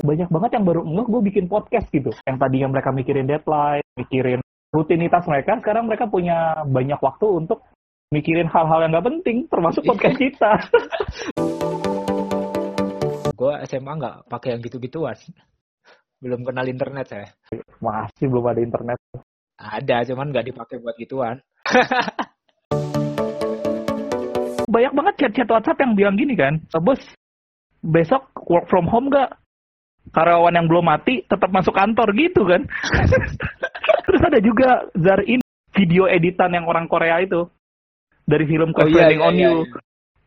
banyak banget yang baru ngeh gue bikin podcast gitu. Yang tadinya mereka mikirin deadline, mikirin rutinitas mereka, sekarang mereka punya banyak waktu untuk mikirin hal-hal yang nggak penting, termasuk podcast kita. gue SMA nggak pakai yang gitu-gituan. Belum kenal internet saya. Masih belum ada internet. Ada, cuman nggak dipakai buat gituan. banyak banget chat-chat WhatsApp yang bilang gini kan, bos, besok work from home nggak? Karyawan yang belum mati tetap masuk kantor gitu kan. Terus ada juga Zarin video editan yang orang Korea itu dari film Oh iya, Crash iya, on iya, You. iya.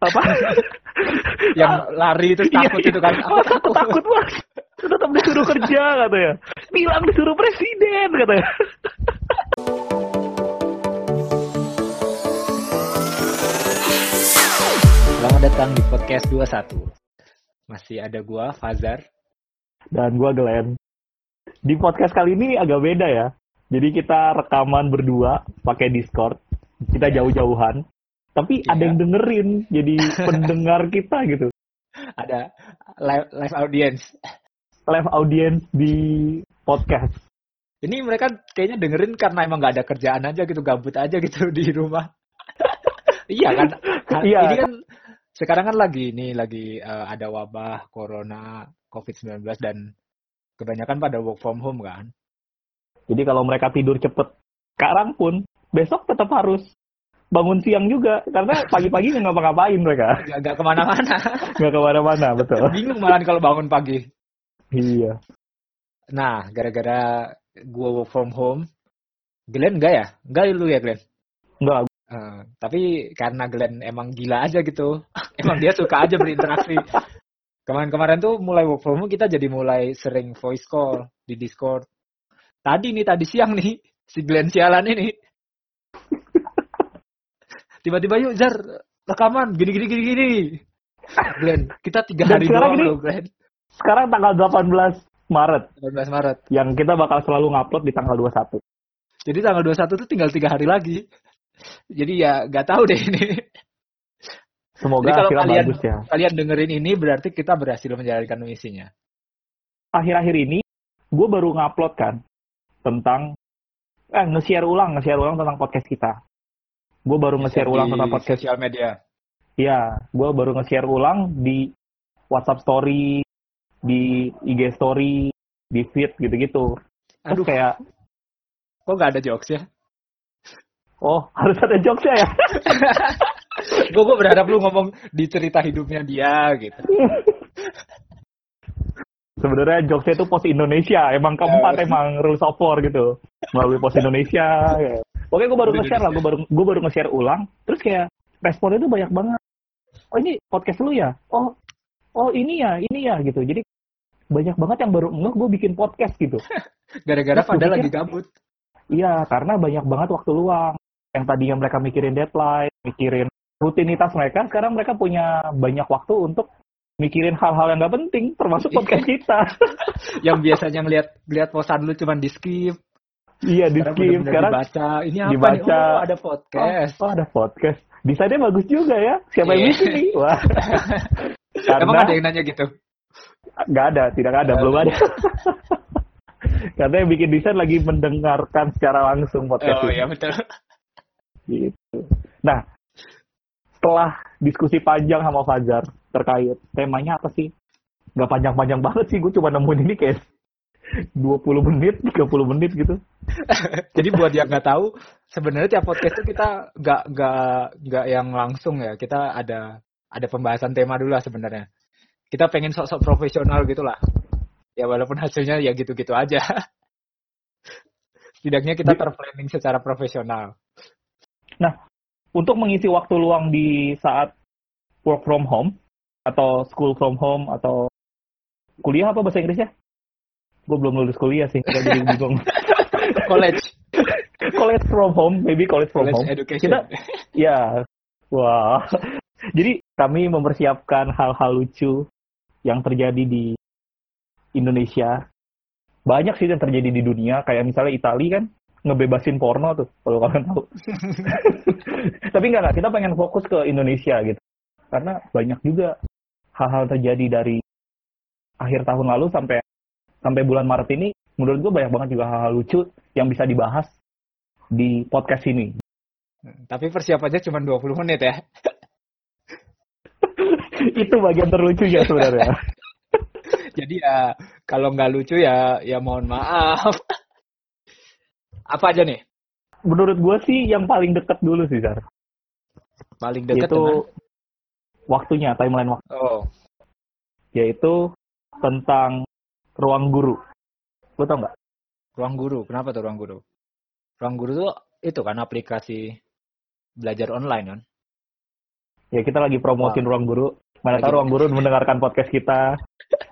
Apa? Yang lari itu takut Iya, itu kan. iya. Mas, aku takut mas. Tetap disuruh kerja katanya. Bilang disuruh presiden katanya. Selamat datang di podcast 21. Masih ada gua, Fazar. Dan gua Glenn. Di podcast kali ini agak beda ya. Jadi kita rekaman berdua pakai Discord. Kita jauh-jauhan. Tapi ada Iya. yang dengerin. Jadi pendengar kita gitu. Ada live, live audience. Live audience di podcast. Ini mereka kayaknya dengerin karena emang nggak ada kerjaan aja gitu, gabut aja gitu di rumah. iya kan? Iya. Ini kan sekarang kan lagi ini lagi eh, ada wabah corona COVID-19 dan kebanyakan pada work from home kan. Jadi kalau mereka tidur cepet sekarang pun, besok tetap harus bangun siang juga. Karena pagi-pagi nggak ngapa-ngapain mereka. Nggak ke mana-mana. Nggak ke mana-mana, betul. Bingung malah kalau bangun pagi. Iya. Nah, gara-gara gua work from home, Glenn enggak ya? Enggak lu ya Glenn? Enggak, Tapi karena Glenn emang gila aja gitu, emang dia suka aja berinteraksi. Kemarin-kemarin tuh mulai work from home kita jadi mulai sering voice call di Discord. Tadi nih, tadi siang nih, si Glenn sialan ini. Tiba-tiba yuk Jar, rekaman, gini-gini gini-gini. Glenn, kita tiga hari doang loh Glenn. sekarang tanggal 18 Maret. 18 Maret. Yang kita bakal selalu ngupload di tanggal 21. Jadi tanggal 21 tuh tinggal tiga hari lagi. Jadi ya nggak tahu deh ini. Semoga Jadi kalau kalian- bagus ya. Kalian dengerin ini berarti kita berhasil menjalankan misinya. Akhir-akhir ini, gue baru ngupload kan tentang eh nge-share ulang, nge-share ulang tentang podcast kita. Gue baru nge-share ulang tentang podcast. sosial media. Iya, gue baru nge-share ulang di WhatsApp Story, di IG Story, di feed gitu-gitu. Terus Aduh, kayak, kok nggak ada jokes ya? Oh harus ada jokesnya ya. gue gue berharap lu ngomong di cerita hidupnya dia gitu. Sebenarnya jokesnya itu pos Indonesia, emang keempat Ya. emang rules of war gitu melalui pos Indonesia. Ya. Oke, gue baru nge-share lah, gue baru gue baru nge-share ulang. Terus kayak responnya tuh banyak banget. Oh ini podcast lu ya? Oh oh ini ya, ini ya gitu. Jadi banyak banget yang baru ngeh gue bikin podcast gitu. Gara-gara pada lagi gabut. Iya, karena banyak banget waktu luang. Yang tadinya mereka mikirin deadline, mikirin rutinitas mereka, sekarang mereka punya banyak waktu untuk mikirin hal-hal yang nggak penting, termasuk Iya. podcast kita. Yang biasanya ngeliat ngeliat posan lu cuman di skip. iya, di Sekarang skip. Sekarang dibaca. Ini apa dibaca. nih? Oh, ada podcast. Oh, ada podcast. Desainnya bagus juga ya. Siapa yang Iya. bikin nih? Wah. Emang Karena ada yang nanya gitu? nggak ada, tidak ada, belum ada. Karena yang bikin desain lagi mendengarkan secara langsung podcast Oh iya betul. Gitu. Nah, setelah diskusi panjang sama Fajar terkait temanya apa sih? Nggak panjang-panjang banget sih, gue cuma nemuin ini kayak 20 menit, 30 menit gitu. Jadi buat yang nggak tahu, sebenarnya tiap podcast itu kita nggak nggak nggak yang langsung ya. Kita ada ada pembahasan tema dulu lah sebenarnya. Kita pengen sok-sok profesional gitulah. Ya walaupun hasilnya ya gitu-gitu aja. Setidaknya kita terplanning secara profesional. Untuk mengisi waktu luang di saat work from home, atau school from home, atau kuliah apa bahasa Inggrisnya? Gue belum lulus kuliah sih, gue jadi bingung. College, college from home, maybe college from college home. education. Kita- Ya, wah. Jadi kami mempersiapkan hal-hal lucu yang terjadi di Indonesia. Banyak sih yang terjadi di dunia, kayak misalnya Italia kan ngebebasin porno tuh, kalau kalian tahu. Tapi enggak, enggak, kita pengen fokus ke Indonesia gitu. Karena banyak juga hal-hal terjadi dari akhir tahun lalu sampai sampai bulan Maret ini menurut gue banyak banget juga hal-hal lucu yang bisa dibahas di podcast ini. Tapi persiapannya cuma 20 menit ya. Itu bagian terlucunya sebenarnya. Jadi ya kalau nggak lucu ya ya mohon maaf. Apa aja nih? Menurut gue sih yang paling deket dulu sih, Zar. Paling dekat Itu dengan waktunya, timeline waktu. Oh, Yaitu tentang ruang guru. Lo tau nggak? ruang guru. Kenapa tuh ruang guru? Ruang guru tuh itu kan aplikasi belajar online kan. Ya kita lagi promosin ruang guru. Mana tahu ruang guru mendengarkan podcast kita.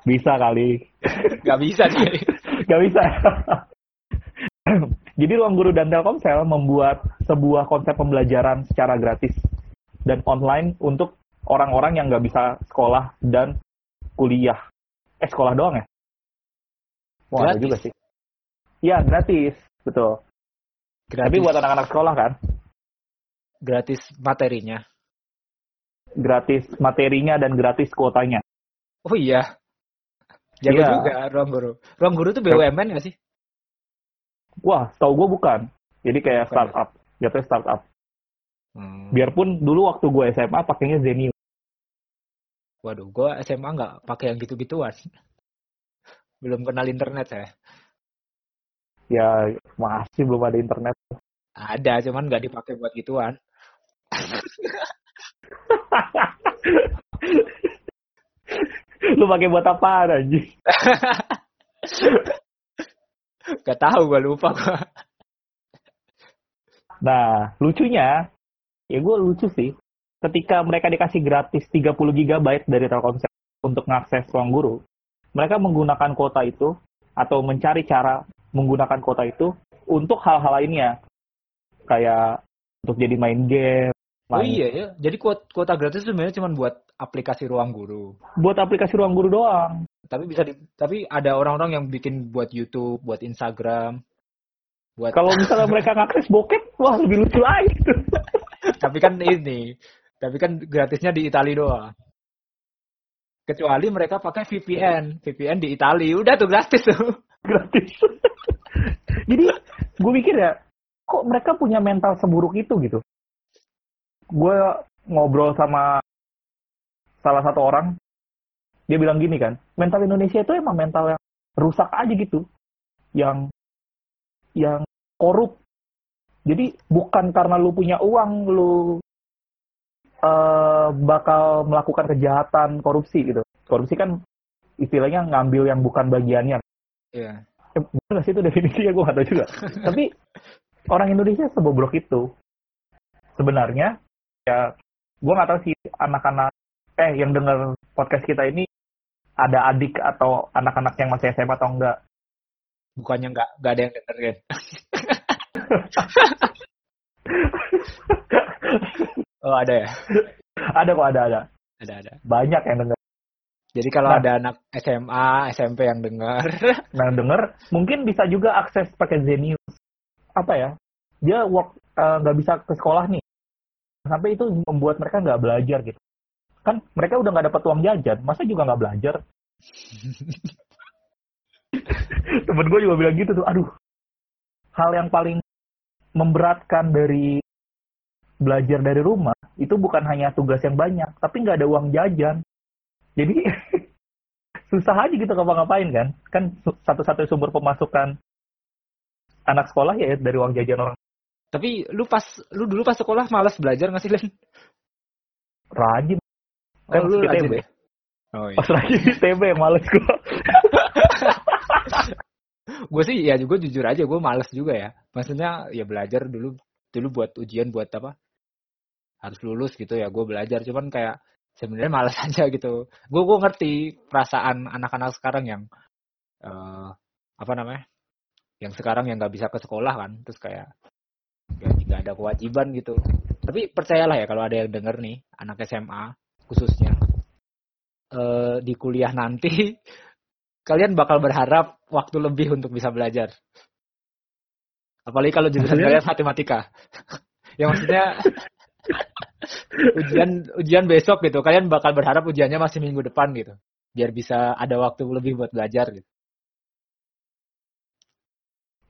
Bisa kali. Gak bisa sih. Gak bisa. Jadi Ruang Guru dan Telkomsel membuat sebuah konsep pembelajaran secara gratis dan online untuk orang-orang yang nggak bisa sekolah dan kuliah. Eh, sekolah doang ya? Wah, ada Gratis. juga sih. Iya, gratis. Betul. Gratis, Tapi buat anak-anak sekolah kan, gratis materinya. gratis materinya dan gratis kuotanya. Oh iya. Jago Iya. juga ruang guru. Ruang guru tuh BUMN gak sih? Wah, tau gue bukan. Jadi kayak Bukan ya? startup. Jatuhnya startup. Hmm. Biarpun dulu waktu gue SMA pakainya Zenius. Waduh, gua SMA nggak pakai yang gitu-gituan. Belum kenal internet saya. Ya, masih belum ada internet. Ada, cuman nggak dipakai buat gituan. Lu pakai buat apa anjing? Gak tahu, gua lupa gua. Nah, lucunya, ya gue lucu sih. Ketika mereka dikasih gratis 30 GB dari Telkomsel untuk mengakses ruang guru, mereka menggunakan kuota itu atau mencari cara menggunakan kuota itu untuk hal-hal lainnya. Kayak untuk jadi main game, Oh iya ya, jadi kuota, kuota gratis sebenarnya cuma buat aplikasi ruang guru. buat aplikasi ruang guru doang. Tapi bisa di, tapi ada orang-orang yang bikin buat YouTube, buat Instagram, buat. Kalau misalnya mereka ngakses bokep, wah lebih lucu lagi tapi kan ini, tapi kan gratisnya di Italia doang. Kecuali mereka pakai VPN, VPN di Italia, udah tuh gratis tuh. gratis. Jadi gue mikir ya, kok mereka punya mental seburuk itu gitu. Gue ngobrol sama salah satu orang, dia bilang gini kan, mental Indonesia itu emang mental yang rusak aja gitu, yang yang korup. Jadi bukan karena lu punya uang lu eh, bakal melakukan kejahatan korupsi gitu. Korupsi kan istilahnya ngambil yang bukan bagiannya Iya. Eh, bener sih itu definisinya gue nggak tahu juga tapi orang Indonesia sebobrok itu sebenarnya ya gue nggak tahu sih anak-anak eh yang dengar podcast kita ini ada adik atau anak-anak yang masih SMA atau enggak? Bukannya nggak nggak ada yang dengerin. Oh ada ya, ada kok ada ada. Ada ada. banyak yang dengar Jadi kalau Nah. ada anak SMA, SMP yang dengar, nah denger mungkin bisa juga akses pakai Zenius. Apa ya? Dia work eh, nggak bisa ke sekolah nih sampai itu membuat mereka nggak belajar gitu. Kan mereka udah nggak dapat uang jajan masa juga nggak belajar? Temen gue juga bilang gitu tuh aduh hal yang paling memberatkan dari belajar dari rumah itu bukan hanya tugas yang banyak tapi nggak ada uang jajan. Jadi susah aja gitu ngapa-ngapain kan? Kan satu-satunya sumber pemasukan anak sekolah ya dari uang jajan orang tapi lu pas lu dulu pas sekolah malas belajar nggak sih Len? rajin Oh, Kan lu rajin ya. Oh iya. pas rajin di TB males gue gue sih ya juga jujur aja gue males juga ya. Maksudnya ya belajar dulu dulu buat ujian buat apa? Harus lulus gitu ya. Gue belajar cuman kayak sebenarnya males aja gitu. Gue gue ngerti perasaan anak-anak sekarang yang eh apa namanya? Yang sekarang yang nggak bisa ke sekolah kan, terus kayak ya nggak ada kewajiban gitu. Tapi percayalah ya kalau ada yang denger nih anak SMA khususnya eh di kuliah nanti kalian bakal berharap waktu lebih untuk bisa belajar. Apalagi kalau jurusan kalian matematika. ya maksudnya ujian ujian besok gitu. Kalian bakal berharap ujiannya masih minggu depan gitu. Biar bisa ada waktu lebih buat belajar gitu.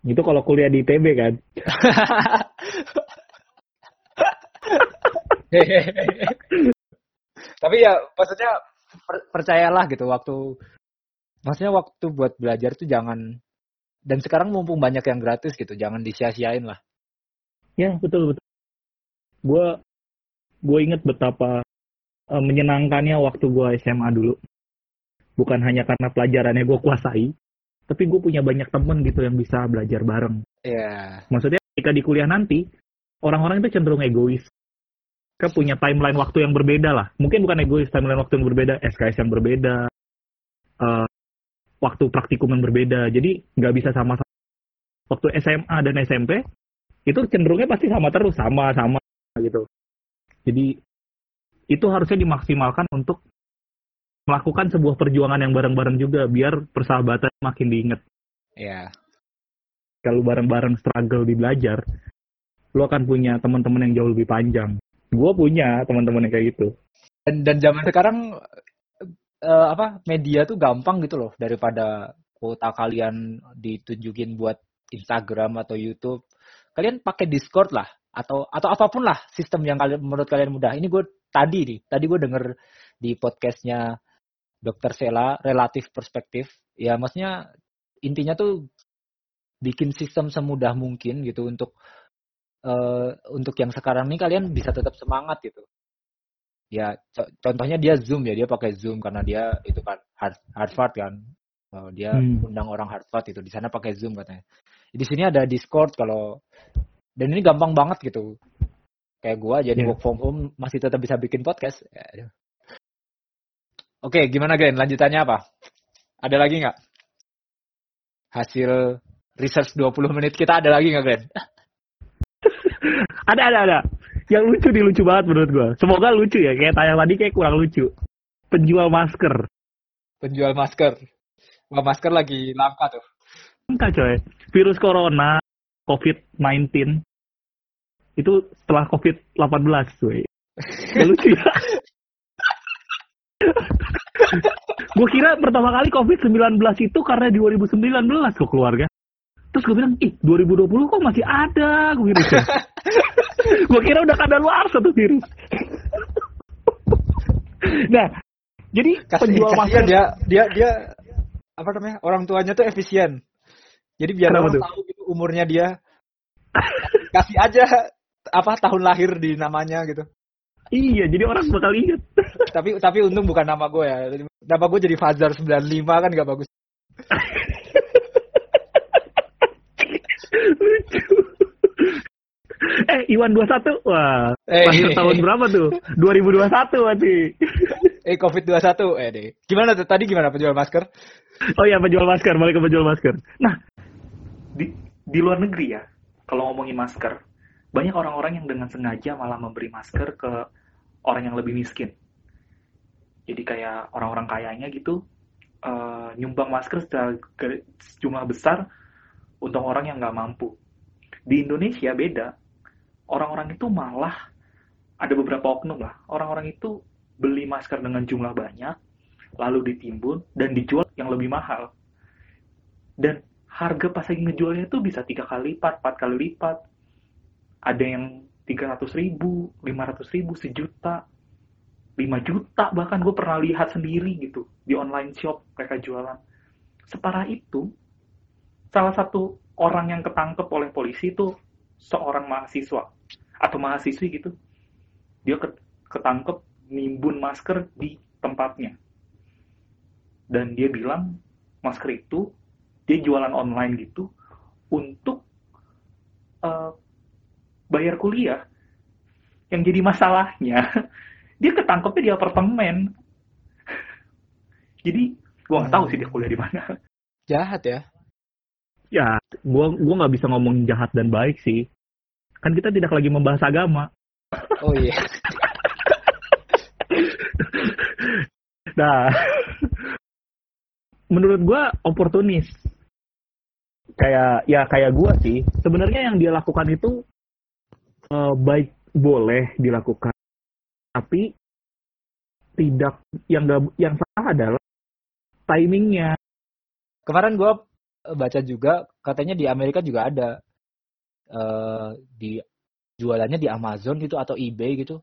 Itu kalau kuliah di ITB kan. Tapi ya maksudnya per- percayalah gitu waktu maksudnya waktu buat belajar tuh jangan dan sekarang mumpung banyak yang gratis gitu, jangan disia-siain lah. Ya betul betul. Gue gue inget betapa eh, menyenangkannya waktu gue SMA dulu. Bukan hanya karena pelajarannya gue kuasai, tapi gue punya banyak temen gitu yang bisa belajar bareng. Iya. Maksudnya ketika di kuliah nanti orang-orang itu cenderung egois. Mereka punya timeline waktu yang berbeda lah. Mungkin bukan egois, timeline waktu yang berbeda, SKS yang berbeda, eh, waktu praktikum yang berbeda. Jadi nggak bisa sama-sama. Waktu SMA dan SMP itu cenderungnya pasti sama terus, sama-sama gitu. Jadi itu harusnya dimaksimalkan untuk melakukan sebuah perjuangan yang bareng-bareng juga biar persahabatan makin diingat. Iya. Kalau bareng-bareng struggle di belajar, lo akan punya teman-teman yang jauh lebih panjang. Gue punya teman-teman yang kayak gitu. Dan dan zaman sekarang eh, apa media tuh gampang gitu loh daripada kuota kalian ditunjukin buat Instagram atau YouTube. Kalian pakai Discord lah atau atau apa pun lah sistem yang kalian menurut kalian mudah. Ini gue tadi nih, tadi gue denger di podcastnya Dokter Sela relatif perspektif. Ya maksudnya intinya tuh bikin sistem semudah mungkin gitu untuk eh, untuk yang sekarang nih kalian bisa tetap semangat gitu. Ya co- contohnya dia Zoom ya, dia pakai Zoom karena dia itu kan Har- Harvard kan. Oh, dia Hmm. undang orang Harvard itu di sana pakai Zoom katanya. Di sini ada Discord kalau dan ini gampang banget gitu. Kayak gua jadi Iya. work from home masih tetap bisa bikin podcast. Ya. Oke, gimana Glenn? Lanjutannya apa? Ada lagi nggak? Hasil research 20 menit kita ada lagi nggak Glenn? Ada, ada, ada. Yang lucu nih, lucu banget menurut gue. Semoga lucu ya. Kayak tayang tadi kayak kurang lucu. Penjual masker. Penjual masker. Wah, masker lagi langka tuh. Entah coy. Virus corona, COVID-19. Itu setelah COVID-18 coy. Gak lucu ya. gue kira pertama kali COVID-19 itu karena 2019 kok keluarga. Terus gue bilang, ih 2020 kok masih ada virusnya. gue kira udah kadar luar satu virus. nah, jadi Kasih, penjual masker dia dia dia apa namanya? Orang tuanya tuh efisien. Jadi biar Kenapa orang tuh? tahu gitu umurnya dia. Kasih aja apa tahun lahir di namanya gitu. Iya, jadi orang bakal inget. tapi tapi untung bukan nama gue ya. Nama gue jadi Fazar 95 kan gak bagus. Lucu. eh, Iwan 21. Wah, Eh. lahir tahun berapa tuh? 2021 berarti. Eh COVID-21 eh deh. Gimana tuh tadi gimana penjual masker? Oh iya, penjual masker, balik ke penjual masker. Nah, di, di luar negeri ya, kalau ngomongin masker, banyak orang-orang yang dengan sengaja malah memberi masker ke orang yang lebih miskin. Jadi kayak orang-orang kayanya gitu, eh, nyumbang masker secara jumlah besar untuk orang yang nggak mampu. Di Indonesia beda, orang-orang itu malah ada beberapa oknum lah. Orang-orang itu beli masker dengan jumlah banyak, lalu ditimbun dan dijual yang lebih mahal. Dan harga pas lagi ngejualnya itu bisa tiga kali lipat, empat kali lipat. Ada yang 300 ribu, 500 ribu, sejuta, 5 juta bahkan gue pernah lihat sendiri gitu di online shop mereka jualan. Separah itu, salah satu orang yang ketangkep oleh polisi itu seorang mahasiswa atau mahasiswi gitu. Dia ket- ketangkep nimbun masker di tempatnya. Dan dia bilang masker itu dia jualan online gitu untuk eh, bayar kuliah. Yang jadi masalahnya dia ketangkepnya di apartemen. Jadi gua nggak tahu sih dia kuliah di mana. Jahat ya. ya gua gua nggak bisa ngomong jahat dan baik sih kan kita tidak lagi membahas agama Oh iya. Nah, menurut gua oportunis. Kayak ya kayak gua sih. Sebenarnya yang dia lakukan itu eh, baik boleh dilakukan, tapi tidak yang nggak yang salah adalah timingnya. Kemarin gue baca juga katanya di Amerika juga ada eh di jualannya di Amazon gitu atau eBay gitu.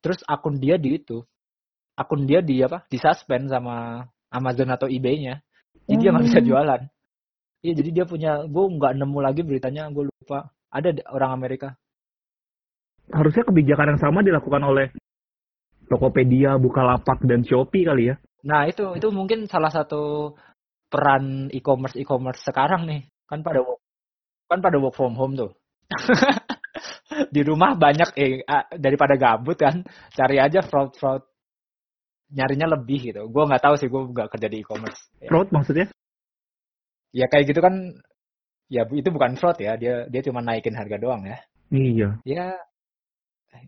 Terus akun dia di itu, akun dia di apa? Di suspend sama Amazon atau eBay-nya. Jadi dia nggak bisa Hmm. jualan. Iya, jadi dia punya, gue nggak nemu lagi beritanya, gue lupa. Ada orang Amerika. Harusnya kebijakan yang sama dilakukan oleh Tokopedia, Bukalapak, dan Shopee kali ya. Nah itu itu mungkin salah satu peran e-commerce e-commerce sekarang nih kan pada kan pada work from home tuh. di rumah banyak eh daripada gabut kan cari aja fraud fraud nyarinya lebih gitu. Gue nggak tahu sih gue nggak kerja di e-commerce. Ya, Fraud maksudnya? ya kayak gitu kan ya itu bukan fraud ya dia dia cuma naikin harga doang ya. Iya. Ya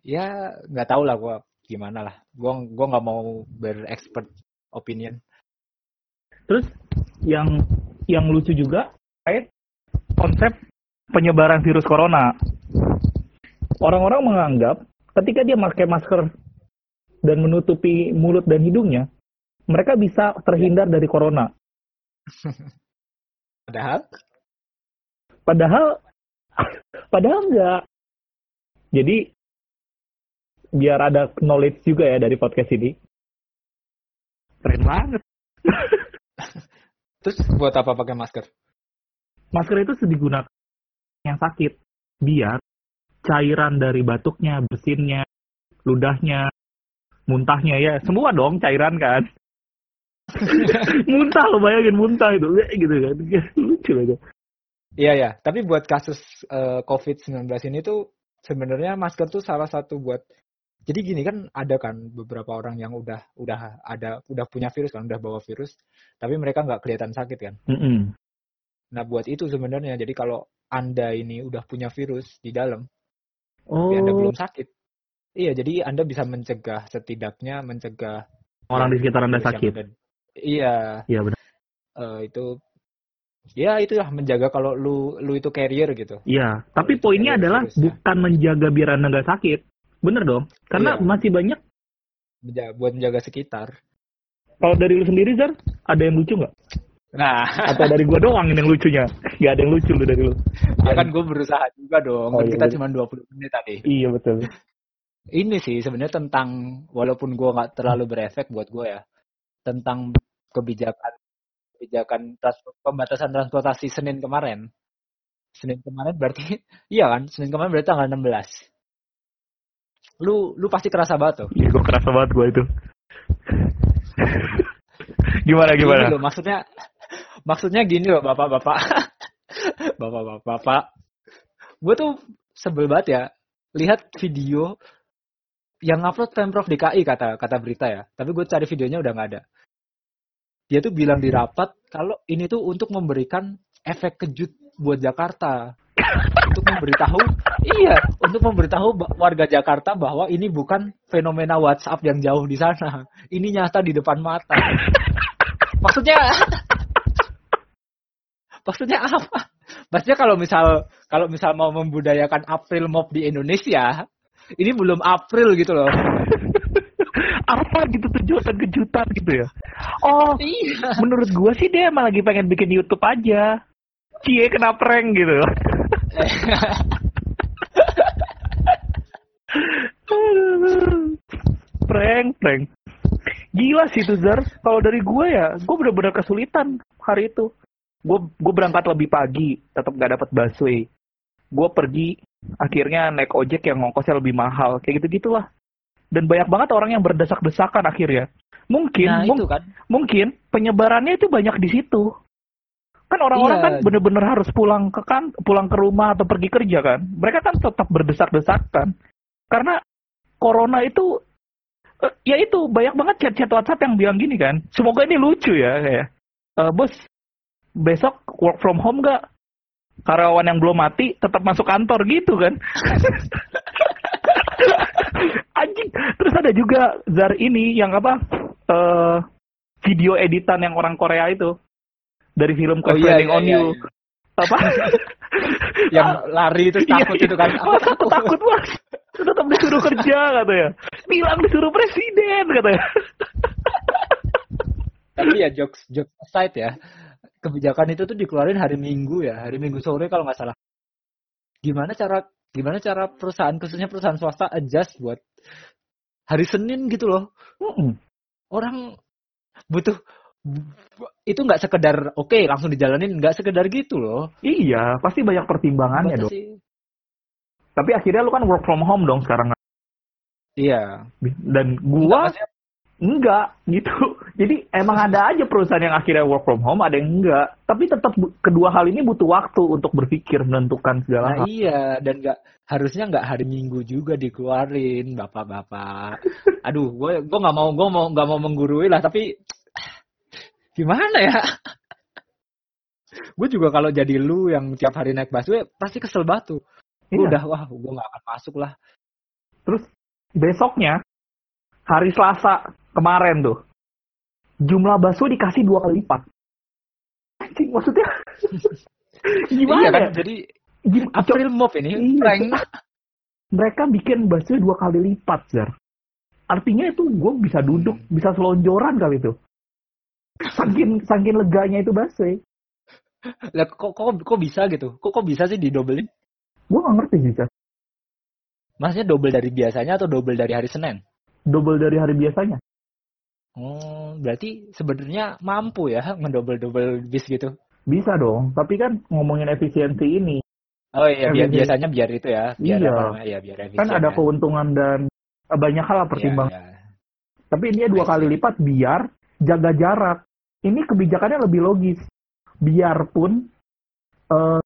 ya nggak tahu lah gue gimana lah. Gue gua nggak mau berexpert opinion. Terus yang yang lucu juga kait konsep penyebaran virus corona. Orang-orang menganggap ketika dia pakai masker dan menutupi mulut dan hidungnya, mereka bisa terhindar dari corona. Padahal Padahal padahal enggak. Jadi biar ada knowledge juga ya dari podcast ini. Keren banget. terus buat apa pakai masker? Masker itu digunakan yang sakit biar cairan dari batuknya, bersinnya, ludahnya, muntahnya ya, semua dong cairan kan. muntah lo bayangin muntah itu gitu kan. Lucu aja. Iya ya, tapi buat kasus eh, COVID-19 ini tuh sebenarnya masker tuh salah satu buat jadi gini kan ada kan beberapa orang yang udah udah ada udah punya virus kan udah bawa virus tapi mereka nggak kelihatan sakit kan. Mm-mm. Nah buat itu sebenarnya jadi kalau anda ini udah punya virus di dalam Oh, tapi anda belum sakit, iya jadi anda bisa mencegah setidaknya mencegah orang di sekitar Anda sakit. ada- Iya, Iya benar. eh, itu ya itulah menjaga kalau lu lu itu carrier gitu. Iya, tapi itu poinnya adalah virusnya. bukan menjaga biar Anda nggak sakit. Bener dong? Karena Iya. masih banyak. Menja- buat menjaga sekitar. Kalau dari lu sendiri, Zar, ada yang lucu nggak? Nah, Atau dari gua doang ini yang lucunya? Nggak ada yang lucu lu dari lu. ya kan gue berusaha juga dong. Oh, kan iya, kita bener. cuma 20 menit tadi. Iya betul. Ini sih sebenarnya tentang walaupun gue nggak terlalu berefek buat gue ya tentang kebijakan kebijakan trans- pembatasan transportasi Senin kemarin. Senin kemarin berarti iya kan? Senin kemarin berarti tanggal 16. Lu lu pasti kerasa banget tuh. Iya, gua kerasa banget gua itu. gimana gimana? Gini loh, maksudnya maksudnya gini loh bapak-bapak. Bapak-bapak. Gue tuh sebel banget ya lihat video yang upload Pemprov DKI kata kata berita ya. Tapi gue cari videonya udah nggak ada. Dia tuh bilang di rapat kalau ini tuh untuk memberikan efek kejut buat Jakarta. untuk memberitahu iya, untuk memberitahu warga Jakarta bahwa ini bukan fenomena WhatsApp yang jauh di sana. Ini nyata di depan mata. Maksudnya Maksudnya apa? Maksudnya kalau misal kalau misal mau membudayakan April Mop di Indonesia, ini belum April gitu loh. Apa gitu tujuan kejutan gitu ya? Oh, Iya. menurut gua sih dia emang lagi pengen bikin YouTube aja. Cie kena prank gitu. prank, prank. Gila sih itu Zar. Kalau dari gue ya, gue bener-bener kesulitan hari itu. Gue gue berangkat lebih pagi, tetap gak dapat busway. Gue pergi, akhirnya naik ojek yang ngongkosnya lebih mahal. Kayak gitu gitulah. Dan banyak banget orang yang berdesak-desakan akhirnya. Mungkin, Nah, mung- kan. mungkin penyebarannya itu banyak di situ. Kan orang-orang Iya. kan bener-bener harus pulang ke kan, pulang ke rumah atau pergi kerja kan. Mereka kan tetap berdesak-desakan. Karena corona itu eh, ya itu banyak banget chat-chat WhatsApp yang bilang gini kan. Semoga ini lucu ya kayak. "Eh, bos, besok work from home gak? Karyawan yang belum mati tetap masuk kantor gitu kan. Anjing. Terus ada juga Zar ini yang apa? eh video editan yang orang Korea itu dari film Oh Crash iya, Landing iya, on iya, You. iya. Apa? Yang lari terus Iya, takut iya. itu kan. Oh, takut takut banget. tetap disuruh kerja katanya. Bilang disuruh presiden katanya. Tapi ya jokes jokes aside ya, kebijakan itu tuh dikeluarin hari Minggu ya, hari Minggu sore kalau nggak salah. Gimana cara gimana cara perusahaan khususnya perusahaan swasta adjust buat hari Senin gitu loh. Mm-mm. Orang butuh itu nggak sekedar oke langsung dijalanin nggak sekedar gitu loh. Iya, pasti banyak pertimbangannya dong. sih? Tapi akhirnya lu kan work from home dong sekarang. Iya. Dan gua Maksudnya, enggak gitu. Jadi emang ada aja perusahaan yang akhirnya work from home, ada yang enggak. Tapi tetap kedua hal ini butuh waktu untuk berpikir menentukan segala Nah hal. iya dan nggak harusnya nggak hari Minggu juga dikeluarin bapak-bapak. Aduh, gue gue nggak mau gue mau nggak mau menggurui lah tapi gimana ya? gue juga kalau jadi lu yang tiap hari naik busway pasti kesel batu. Gue Iya. udah wah gue nggak akan masuk lah. Terus besoknya hari Selasa kemarin tuh jumlah bakso dikasih dua kali lipat. Anjing, maksudnya gimana iya kan ya? jadi Gim- April Mop ini Iya, prank. mereka bikin bakso dua kali lipat, Jar. Artinya itu gue bisa duduk, bisa selonjoran kali itu. Saking saking leganya itu bakso. Lah kok, kok kok bisa gitu? Kok kok bisa sih didobelin? Gue gak ngerti sih, Jar. Maksudnya double dari biasanya atau double dari hari Senin? Double dari hari biasanya. Oh, berarti sebenarnya mampu ya ngedouble-double bis gitu. Bisa dong, tapi kan ngomongin efisiensi ini, Oh iya, biar, biasanya biar itu ya, biar Iya. apa namanya, ya biar efisien. kan ada ya. keuntungan dan eh, banyak hal lah Iya, iya. Tapi ini dua kali lipat biar jaga jarak. Ini kebijakannya lebih logis. Biarpun eh,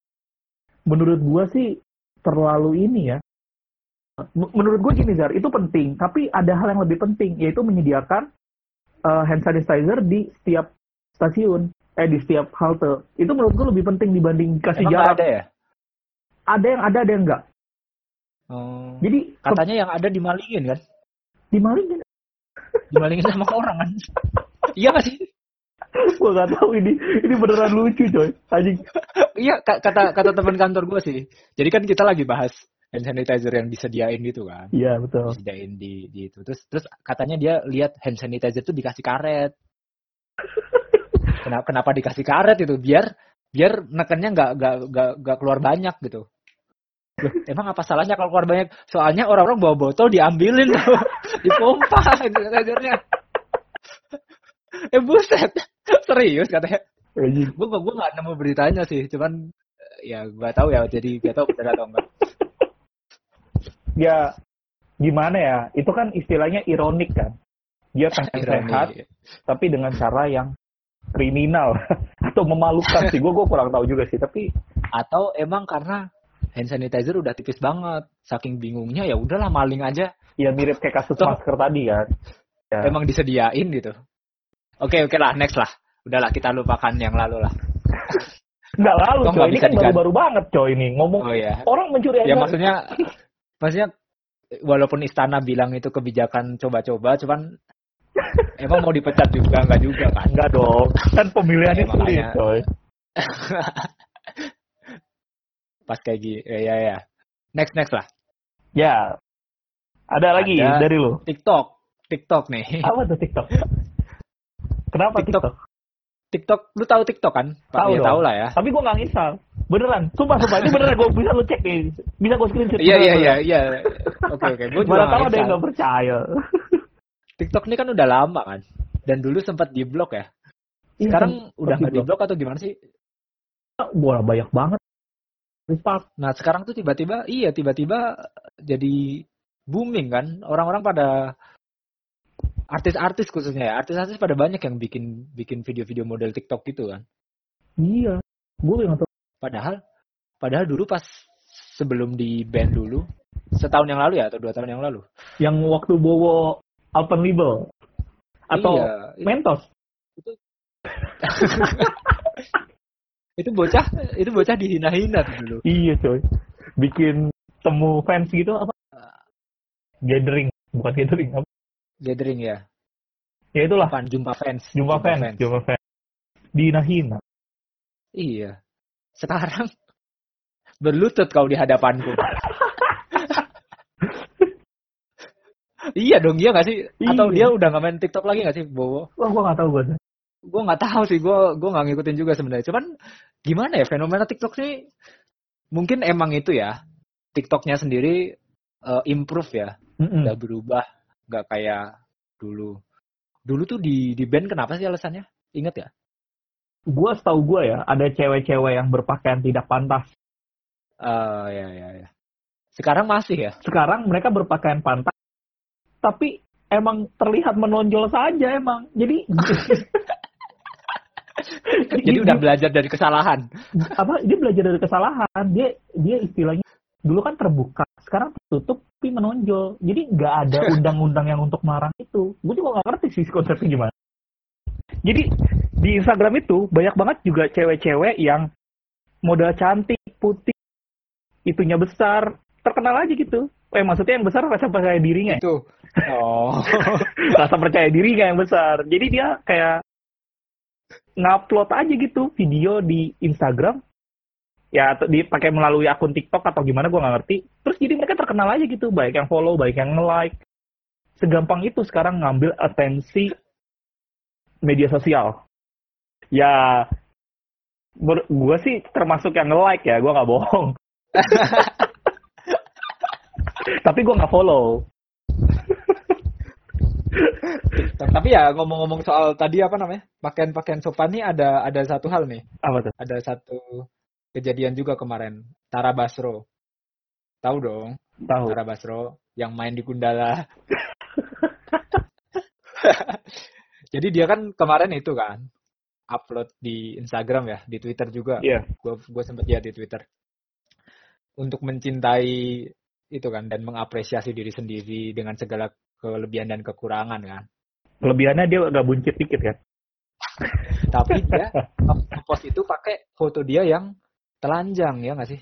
menurut gua sih terlalu ini ya. Menurut gua gini Zar, itu penting. Tapi ada hal yang lebih penting, yaitu menyediakan eh, hand sanitizer di setiap stasiun, eh di setiap halte. Itu menurut gua lebih penting dibanding kasih Emang jarak. ada ya? Ada yang ada, ada yang enggak. Oh, Jadi katanya yang ada dimalingin kan? dimalingin. Dimalingin sama orang kan? iya nggak sih? gua nggak tahu ini. Ini beneran lucu coy. Anjing. Iya, ka- kata kata teman kantor gue sih. Jadi kan kita lagi bahas hand sanitizer yang disediain gitu kan. Iya betul. Disediain di, di itu. Terus terus katanya dia lihat hand sanitizer itu dikasih karet. Kenapa kenapa dikasih karet itu? Biar biar nekennya nggak nggak nggak nggak keluar banyak gitu. Loh, emang apa salahnya kalau keluar banyak? Soalnya orang-orang bawa botol diambilin tuh, dipompa hand sanitizernya. eh buset, serius katanya. Gue gue nggak nemu beritanya sih, cuman eh, ya gue tahu ya, jadi gak tahu benar atau enggak. Ya gimana ya itu kan istilahnya ironik kan dia pengen Ironi. sehat tapi dengan cara yang kriminal atau memalukan sih gue gue kurang tahu juga sih tapi Atau emang karena hand sanitizer udah tipis banget, saking bingungnya ya udahlah maling aja. ya mirip kayak kasus Tuh. masker tadi kan Ya. Emang disediain gitu. Oke oke lah, next lah. Udahlah kita lupakan yang lalu lah. nggak lalu coy ini kan baru-baru banget coy ini ngomong Oh ya. orang mencuri Ya maksudnya, maksudnya walaupun istana bilang itu kebijakan coba-coba, cuman emang mau dipecat juga nggak juga kan? enggak dong kan pemilihannya Ya, sulit makanya. coy Pas kayak gini, ya ya. ya. Next next lah. ya ada lagi Ada. dari lu TikTok, TikTok nih. apa tuh TikTok kenapa TikTok. TikTok, TikTok, lu tahu TikTok kan? Tahu ya, tahu lah ya. tapi gue nggak nginstal beneran sumpah sumpah ini beneran gue bisa lu cek nih bisa gue screenshot Iya iya iya iya. Oke oke. Gue juga Mana tahu ada yang nggak percaya. TikTok ini kan udah lama kan. Dan dulu sempat di blok ya. Iya, Sekarang sempat udah nggak di di-block. blok atau gimana sih? Wah banyak banget. Nah sekarang tuh tiba-tiba, iya tiba-tiba jadi booming kan. Orang-orang pada artis-artis khususnya ya. Artis-artis pada banyak yang bikin bikin video-video model TikTok gitu kan. Iya. Gue yang tahu. Padahal, padahal dulu pas sebelum di ban dulu, setahun yang lalu ya atau dua tahun yang lalu. Yang waktu bawa Alpenlibel atau iya, itu, Mentos. itu bocah, itu bocah dihina-hina tuh dulu. Iya coy. Bikin temu fans gitu apa? Gathering, bukan gathering apa? Gathering ya. Ya itulah. Apaan? Jumpa fans. Jumpa fans, jumpa fans. Dihina-hina. Iya. Sekarang berlutut kau di hadapanku. Iya dong, iya nggak sih? Atau Iya. dia udah nggak main TikTok lagi nggak sih, Bowo? Wah, gua nggak tahu gua. Gue nggak tahu sih, gue gue nggak ngikutin juga sebenarnya. Cuman gimana ya fenomena TikTok sih? Mungkin emang itu ya, TikToknya sendiri eh, improve ya, Mm-mm. udah berubah, nggak kayak dulu. Dulu tuh di di band kenapa sih alasannya? Ingat ya? Gua setahu gua ya, ada cewek-cewek yang berpakaian tidak pantas. Eh ya ya ya. Sekarang masih ya. Sekarang mereka berpakaian pantas, tapi emang terlihat menonjol saja emang. Jadi Jadi udah belajar dari kesalahan. apa dia belajar dari kesalahan dia dia istilahnya dulu kan terbuka sekarang tertutup tapi menonjol jadi nggak ada undang-undang yang untuk melarang itu gue juga nggak ngerti sih konsepnya gimana jadi di Instagram itu banyak banget juga cewek-cewek yang modal cantik putih itunya besar terkenal aja gitu eh maksudnya yang besar rasa percaya dirinya ya? Itu. Oh. rasa percaya dirinya yang besar jadi dia kayak ngupload aja gitu video di Instagram ya dipakai melalui akun TikTok atau gimana gua nggak ngerti. Terus jadi mereka terkenal aja gitu baik yang follow baik yang nge-like. Segampang itu sekarang ngambil atensi media sosial. Ya gua sih termasuk yang nge-like ya gua nggak bohong. Tapi gua nggak follow. Tapi ya ngomong-ngomong soal tadi apa namanya? Pakaian-pakaian sopan nih ada ada satu hal nih. apa tuh? Ada satu kejadian juga kemarin. Tara Basro. Tahu dong, tahu Tara Basro yang main di Gundala. Jadi dia kan kemarin itu kan upload di Instagram ya, di Twitter juga. Iya. Gue gue sempat lihat di Twitter. Untuk mencintai itu kan dan mengapresiasi diri sendiri dengan segala kelebihan dan kekurangan kan. kelebihannya dia agak buncit dikit kan Tapi dia nge-post itu pakai foto dia yang telanjang ya nggak sih?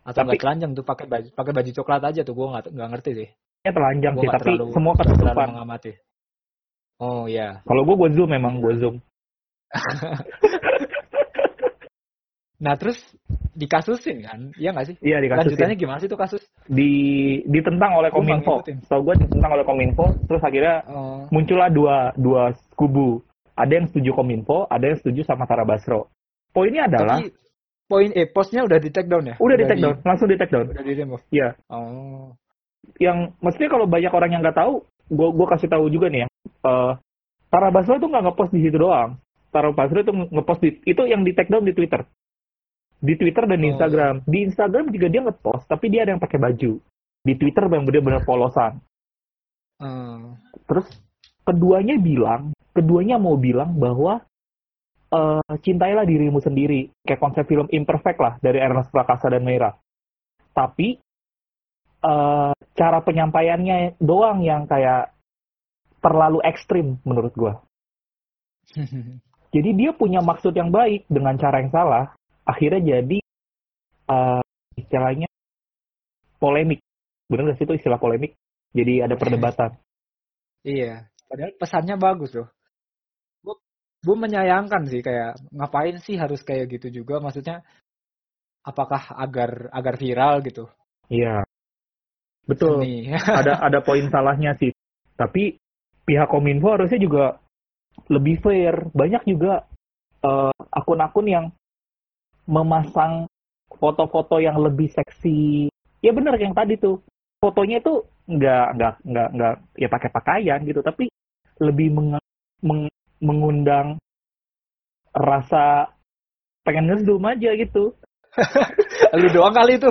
Atau Tapi- nggak telanjang tuh pakai baju pakai baju coklat aja tuh gue nggak nggak ngerti sih. Nya telanjang Gua sih, tapi terlalu- semua ketutupan. mengamati. Oh ya. Kalau gue, gue zoom memang gue zoom. Nah terus dikasusin kan? Iya nggak sih? Iya dikasih Lanjutannya gimana sih tuh kasus? di ditentang oleh Kominfo. Setahu gue ditentang oleh Kominfo, terus akhirnya Oh, muncullah dua dua kubu. Ada yang setuju Kominfo, ada yang setuju sama Tara Basro. Poinnya adalah tapi poin eh postnya udah di take down ya? udah di take down, langsung di take down. Udah di remove. Iya. Oh. Yang maksudnya kalau banyak orang yang nggak tahu, gue gue kasih tahu juga nih ya. Eh, Tara Basro itu nggak ngepost di situ doang. Tara Basro itu ngepost di itu yang di take down di Twitter. Di Twitter dan di Oh. Instagram. Di Instagram juga dia ngepost, tapi dia ada yang pakai baju. Di Twitter yang benar-benar polosan. Eh, Terus keduanya bilang, keduanya mau bilang bahwa eh, cintailah dirimu sendiri, kayak konsep film Imperfect lah dari Ernest Prakasa dan Meira. Tapi eh, cara penyampaiannya doang yang kayak terlalu ekstrim menurut gua. Jadi dia punya maksud yang baik dengan cara yang salah, akhirnya jadi eh, istilahnya polemik. Bener gak sih itu istilah polemik? Jadi ada perdebatan. Iya, padahal pesannya bagus loh. Gue menyayangkan sih kayak ngapain sih harus kayak gitu juga maksudnya apakah agar agar viral gitu. Iya. Betul. Seni. ada ada poin salahnya sih. Tapi pihak Kominfo harusnya juga lebih fair. Banyak juga eh, akun-akun yang memasang foto-foto yang lebih seksi. Ya bener yang tadi tuh. Fotonya itu nggak nggak nggak nggak ya pakai pakaian gitu, tapi lebih menge- meng- mengundang rasa pengen ngezoom aja gitu. Lu doang kali itu.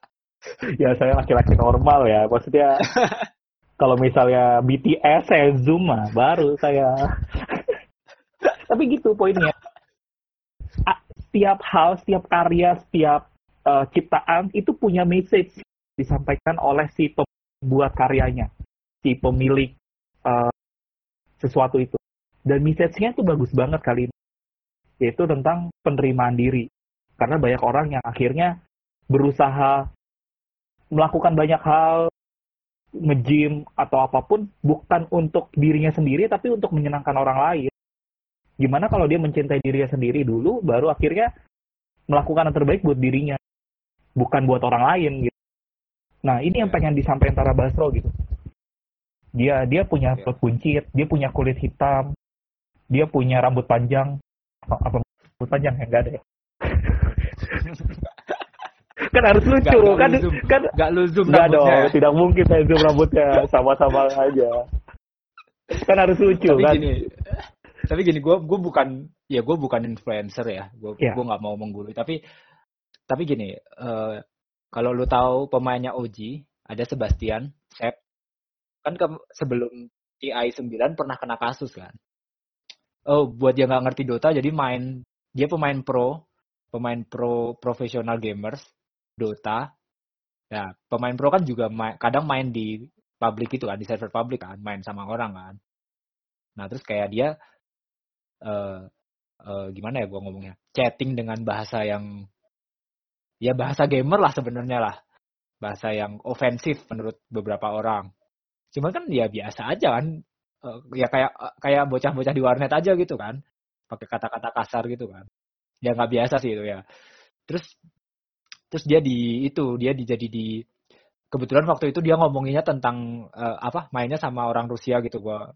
ya saya laki-laki normal ya. Maksudnya kalau misalnya BTS saya zoom mah baru saya. Tapi gitu poinnya. Setiap hal setiap karya setiap eh, ciptaan itu punya message disampaikan oleh si pembuat karyanya. Si pemilik eh, sesuatu itu dan message-nya tuh bagus banget kali ini yaitu tentang penerimaan diri karena banyak orang yang akhirnya berusaha melakukan banyak hal nge-gym atau apa pun bukan untuk dirinya sendiri tapi untuk menyenangkan orang lain. Gimana kalau dia mencintai dirinya sendiri dulu baru akhirnya melakukan yang terbaik buat dirinya bukan buat orang lain gitu. Nah, ini yang pengen disampaikan Tara Basro gitu. Dia dia punya Oke. perut buncit, dia punya kulit hitam, dia punya rambut panjang. Apa, apa rambut panjang ya enggak ada ya? kan harus lucu Nggak- nggak kan zoom. kan Nggak lu zoom Enggak rambutnya dong, ya. tidak mungkin saya zoom rambutnya sama-sama aja. Kan harus lucu tapi kan? gini tapi gini gue gue bukan ya gue bukan influencer ya gue Iya. gue nggak mau menggurui tapi tapi gini eh, kalau lu tahu pemainnya OG ada Sebastian Sep kan ke- sebelum TI 9 pernah kena kasus kan oh buat yang nggak ngerti Dota jadi main dia pemain pro pemain pro profesional gamers Dota. Ya pemain pro kan juga main, kadang main di public itu kan di server public kan main sama orang kan. Nah terus kayak dia eh eh, gimana ya gua ngomongnya chatting dengan bahasa yang ya bahasa gamer lah sebenarnya lah. Bahasa yang ofensif menurut beberapa orang. Cuman kan ya biasa aja kan Eh, ya kayak kayak bocah-bocah di warnet aja gitu kan. Pakai kata-kata kasar gitu kan. Ya nggak biasa sih itu ya. Terus terus dia di itu dia di jadi di kebetulan waktu itu dia ngomonginnya tentang eh, apa mainnya sama orang Rusia gitu. Gua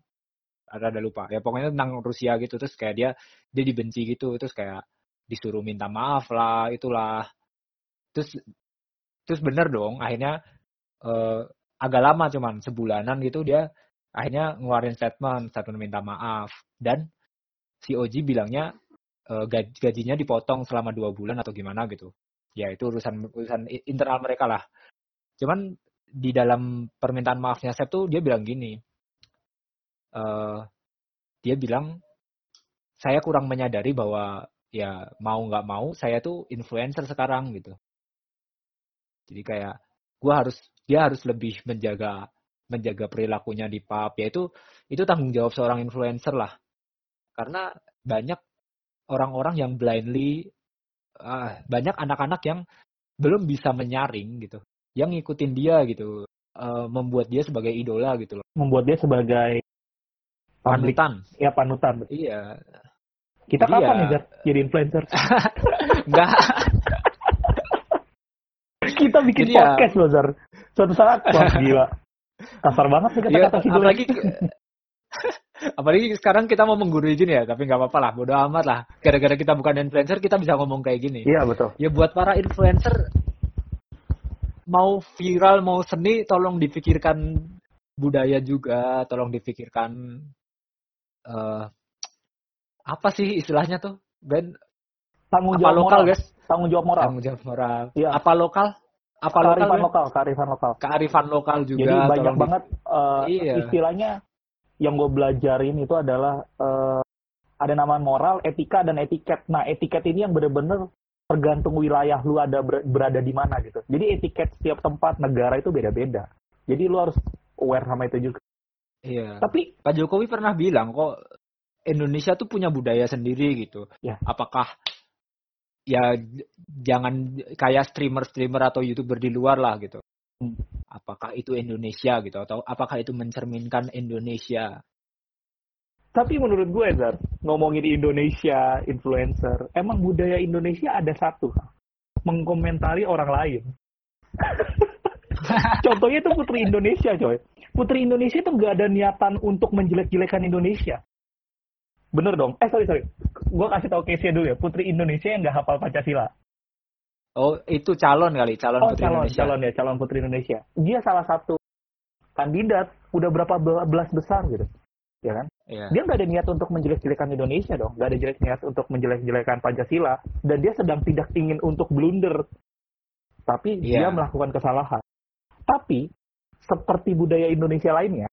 ada ada lupa. Ya pokoknya tentang Rusia gitu. Terus kayak dia dia dibenci gitu. Terus kayak disuruh minta maaf lah itulah. Terus terus bener dong akhirnya eh, agak lama cuman sebulanan gitu dia akhirnya ngeluarin statement statement minta maaf. Dan si Oji bilangnya eh, gaj- gajinya dipotong selama dua bulan atau gimana gitu. Ya itu urusan urusan internal mereka lah. Cuman di dalam permintaan maafnya Sep tuh dia bilang gini eh dia bilang saya kurang menyadari bahwa ya mau nggak mau saya tuh influencer sekarang gitu. Jadi kayak gua harus dia harus lebih menjaga menjaga perilakunya di pub ya itu itu tanggung jawab seorang influencer lah karena banyak orang-orang yang blindly ah, banyak anak-anak yang belum bisa menyaring gitu yang ngikutin dia gitu eh, membuat dia sebagai idola gitu loh Membuat dia sebagai public panutan ya panutan. iya Kita Jadi kapan ya- nih jadi influencer? enggak Kita bikin Jadi ya- podcast loh Zar. Suatu saat wah gila. Kasar banget nih Iya, kata-kata si gue. apalagi apalagi sekarang kita mau menggurui gini ya tapi nggak apa-apa lah bodo amat lah gara-gara kita bukan influencer kita bisa ngomong kayak gini Iya betul. ya buat para influencer mau viral mau seni tolong dipikirkan budaya juga tolong dipikirkan eh apa sih istilahnya tuh Ben Tanggung apa jawab lokal moral. guys Tanggung jawab moral. tanggung jawab moral Iya. apa lokal apa lokal kearifan Ben? lokal, kearifan lokal. kearifan lokal juga Jadi banyak di- banget eh, Iya. istilahnya yang gue belajarin itu adalah eh, ada nama moral, etika dan etiket. Nah, etiket ini yang bener-bener tergantung wilayah lu ada ber- berada di mana gitu. Jadi etiket setiap tempat negara itu beda-beda. Jadi lu harus aware sama itu juga. iya Tapi Pak Jokowi pernah bilang kok Indonesia tuh punya budaya sendiri gitu. Ya. Apakah ya jangan kayak streamer-streamer atau youtuber di luar lah gitu. Hmm. Apakah itu Indonesia gitu atau apakah itu mencerminkan Indonesia? tapi menurut gue Zar, ngomongin Indonesia, influencer, emang budaya Indonesia ada satu, mengkomentari orang lain. Contohnya itu Putri Indonesia, coy. Putri Indonesia itu nggak ada niatan untuk menjelek-jelekan Indonesia. Bener dong? Eh, sorry, sorry. Gue kasih tahu case dulu ya. Putri Indonesia yang nggak hafal Pancasila. Oh, itu calon kali, calon Oh, Putri calon, Indonesia. calon ya, calon Putri Indonesia. Dia salah satu kandidat, udah berapa bel- belas besar gitu. Ya kan? Iya. Dia nggak ada niat untuk menjelek-jelekan Indonesia dong. Nggak ada jelek niat untuk menjelek-jelekan Pancasila. Dan dia sedang tidak ingin untuk blunder. Tapi dia Iya. melakukan kesalahan. Tapi, seperti budaya Indonesia lainnya,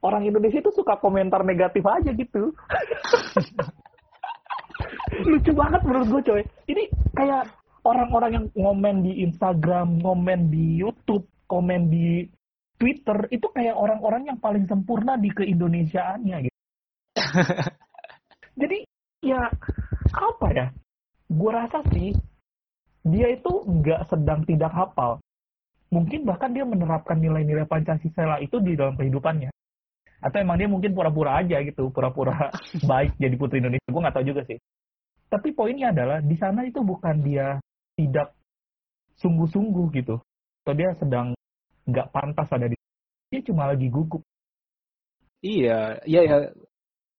orang Indonesia itu suka komentar negatif aja gitu. Lucu banget menurut gue coy. Ini kayak orang-orang yang ngomen di Instagram, ngomen di YouTube, komen di Twitter, itu kayak orang-orang yang paling sempurna di keindonesiaannya gitu. Jadi ya apa ya? Gue rasa sih dia itu nggak sedang tidak hafal. Mungkin bahkan dia menerapkan nilai-nilai Pancasila itu di dalam kehidupannya. Atau emang dia mungkin pura-pura aja gitu, pura-pura baik jadi putri Indonesia. Gue nggak tahu juga sih. Tapi poinnya adalah di sana itu bukan dia tidak sungguh-sungguh gitu. Atau dia sedang nggak pantas ada di Dia cuma lagi gugup. Iya, iya ya.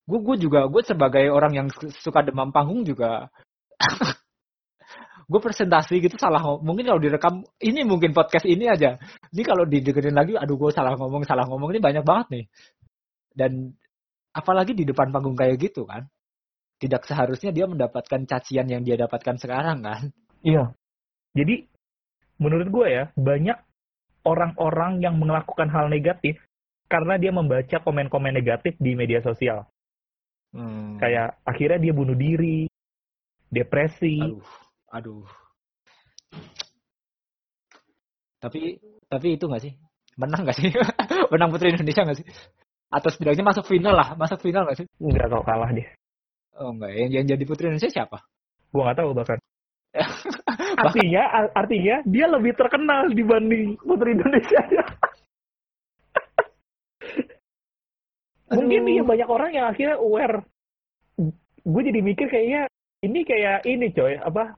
Gue gue juga gue sebagai orang yang su- suka demam panggung juga gue presentasi gitu salah. Mungkin kalau direkam ini mungkin podcast ini aja. Ini kalau didengerin lagi aduh gue salah ngomong, salah ngomong ini banyak banget nih. Dan apalagi di depan panggung kayak gitu kan. Tidak seharusnya dia mendapatkan cacian yang dia dapatkan sekarang kan. Iya. Jadi menurut gue ya banyak orang-orang yang melakukan hal negatif karena dia membaca komen-komen negatif di media sosial. Hmm. Kayak akhirnya dia bunuh diri, depresi. aduh, aduh. Tapi tapi itu nggak sih? Menang nggak sih? Menang Putri Indonesia nggak sih? Atau setidaknya masuk final lah, masuk final nggak sih? Enggak kok kalah dia. Oh enggak, yang, yang jadi Putri Indonesia siapa? Gua nggak tahu bahkan. artinya ar- artinya dia lebih terkenal dibanding Putri Indonesia. Mungkin Aduh. iya banyak orang yang akhirnya aware. Gue jadi mikir kayaknya ini kayak ini coy apa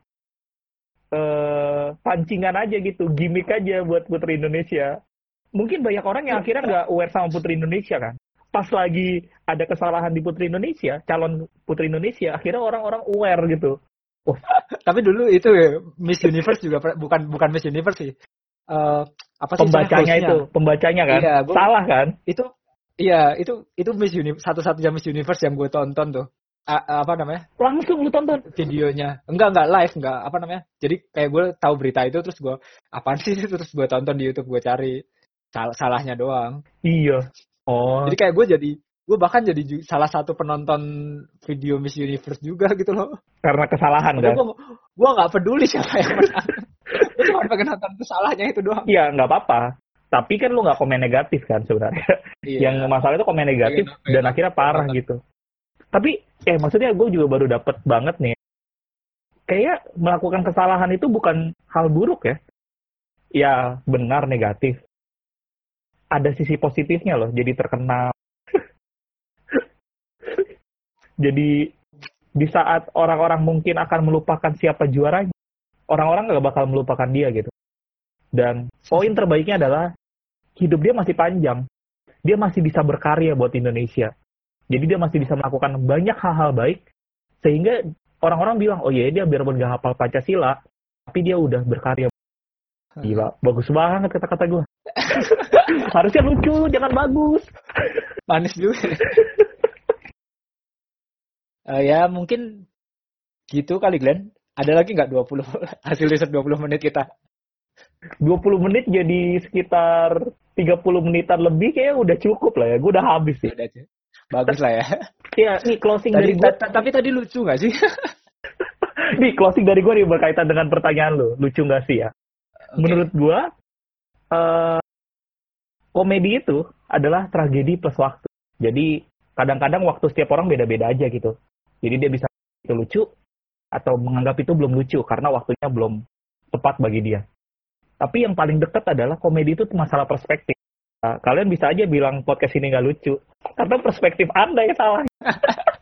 eh pancingan aja gitu, gimmick aja buat Putri Indonesia. Mungkin banyak orang yang akhirnya nggak aware sama Putri Indonesia kan. Pas lagi ada kesalahan di Putri Indonesia, calon Putri Indonesia, akhirnya orang-orang aware gitu. Tapi dulu itu ya, Miss Universe juga bukan bukan Miss Universe sih. Eh apa sih Pembacanya itu, pembacanya kan. Iya, gua- Salah kan? Itu iya, itu itu Miss Universe satu-satunya Miss Universe yang gue tonton tuh. A- apa namanya? Langsung lu tonton. videonya enggak enggak live enggak apa namanya jadi kayak gue tahu berita itu terus gue apaan sih terus gue tonton di YouTube gue cari sal- salahnya doang Iya. Oh, jadi kayak gue jadi gue bahkan jadi salah satu penonton video Miss Universe juga gitu loh karena kesalahan kan? gue nggak peduli siapa yang menang gue cuma pengen nonton kesalahannya itu doang Iya, nggak apa-apa. Tapi kan lu nggak komen negatif kan sebenarnya. Iya. Yang masalah itu komen negatif Pengen- dan akhirnya parah nonton. gitu. Tapi, eh maksudnya gue juga baru dapet banget nih. Kayak melakukan kesalahan itu bukan hal buruk ya. Ya, benar negatif. Ada sisi positifnya loh, jadi terkenal. jadi di saat orang-orang mungkin akan melupakan siapa juaranya, orang-orang nggak bakal melupakan dia gitu. Dan poin terbaiknya adalah hidup dia masih panjang. Dia masih bisa berkarya buat Indonesia. Jadi dia masih bisa melakukan banyak hal-hal baik sehingga orang-orang bilang, "Oh iya, dia biarpun nggak hafal Pancasila, tapi dia udah berkarya." Gila, bagus banget kata-kata gue. Harusnya lucu, jangan bagus. manis juga Eh, ya mungkin gitu kali Glenn ada lagi nggak 20 hasil riset 20 menit kita 20 menit jadi sekitar 30 menitan lebih kayaknya udah cukup lah ya. Gue udah habis sih. Udah aja. bagus lah ya Iya, nih closing tadi, dari gue. ta- ta- tapi tadi lucu nggak sih Nih closing dari gue nih berkaitan dengan pertanyaan lo. Lucu nggak sih ya? Oke. Menurut gue, eh komedi itu adalah tragedi plus waktu. Jadi kadang-kadang waktu setiap orang beda-beda aja gitu. Jadi dia bisa itu lucu atau menganggap itu belum lucu karena waktunya belum tepat bagi dia. Tapi yang paling dekat adalah komedi itu masalah perspektif. Nah, kalian bisa aja bilang podcast ini nggak lucu karena perspektif anda yang salah.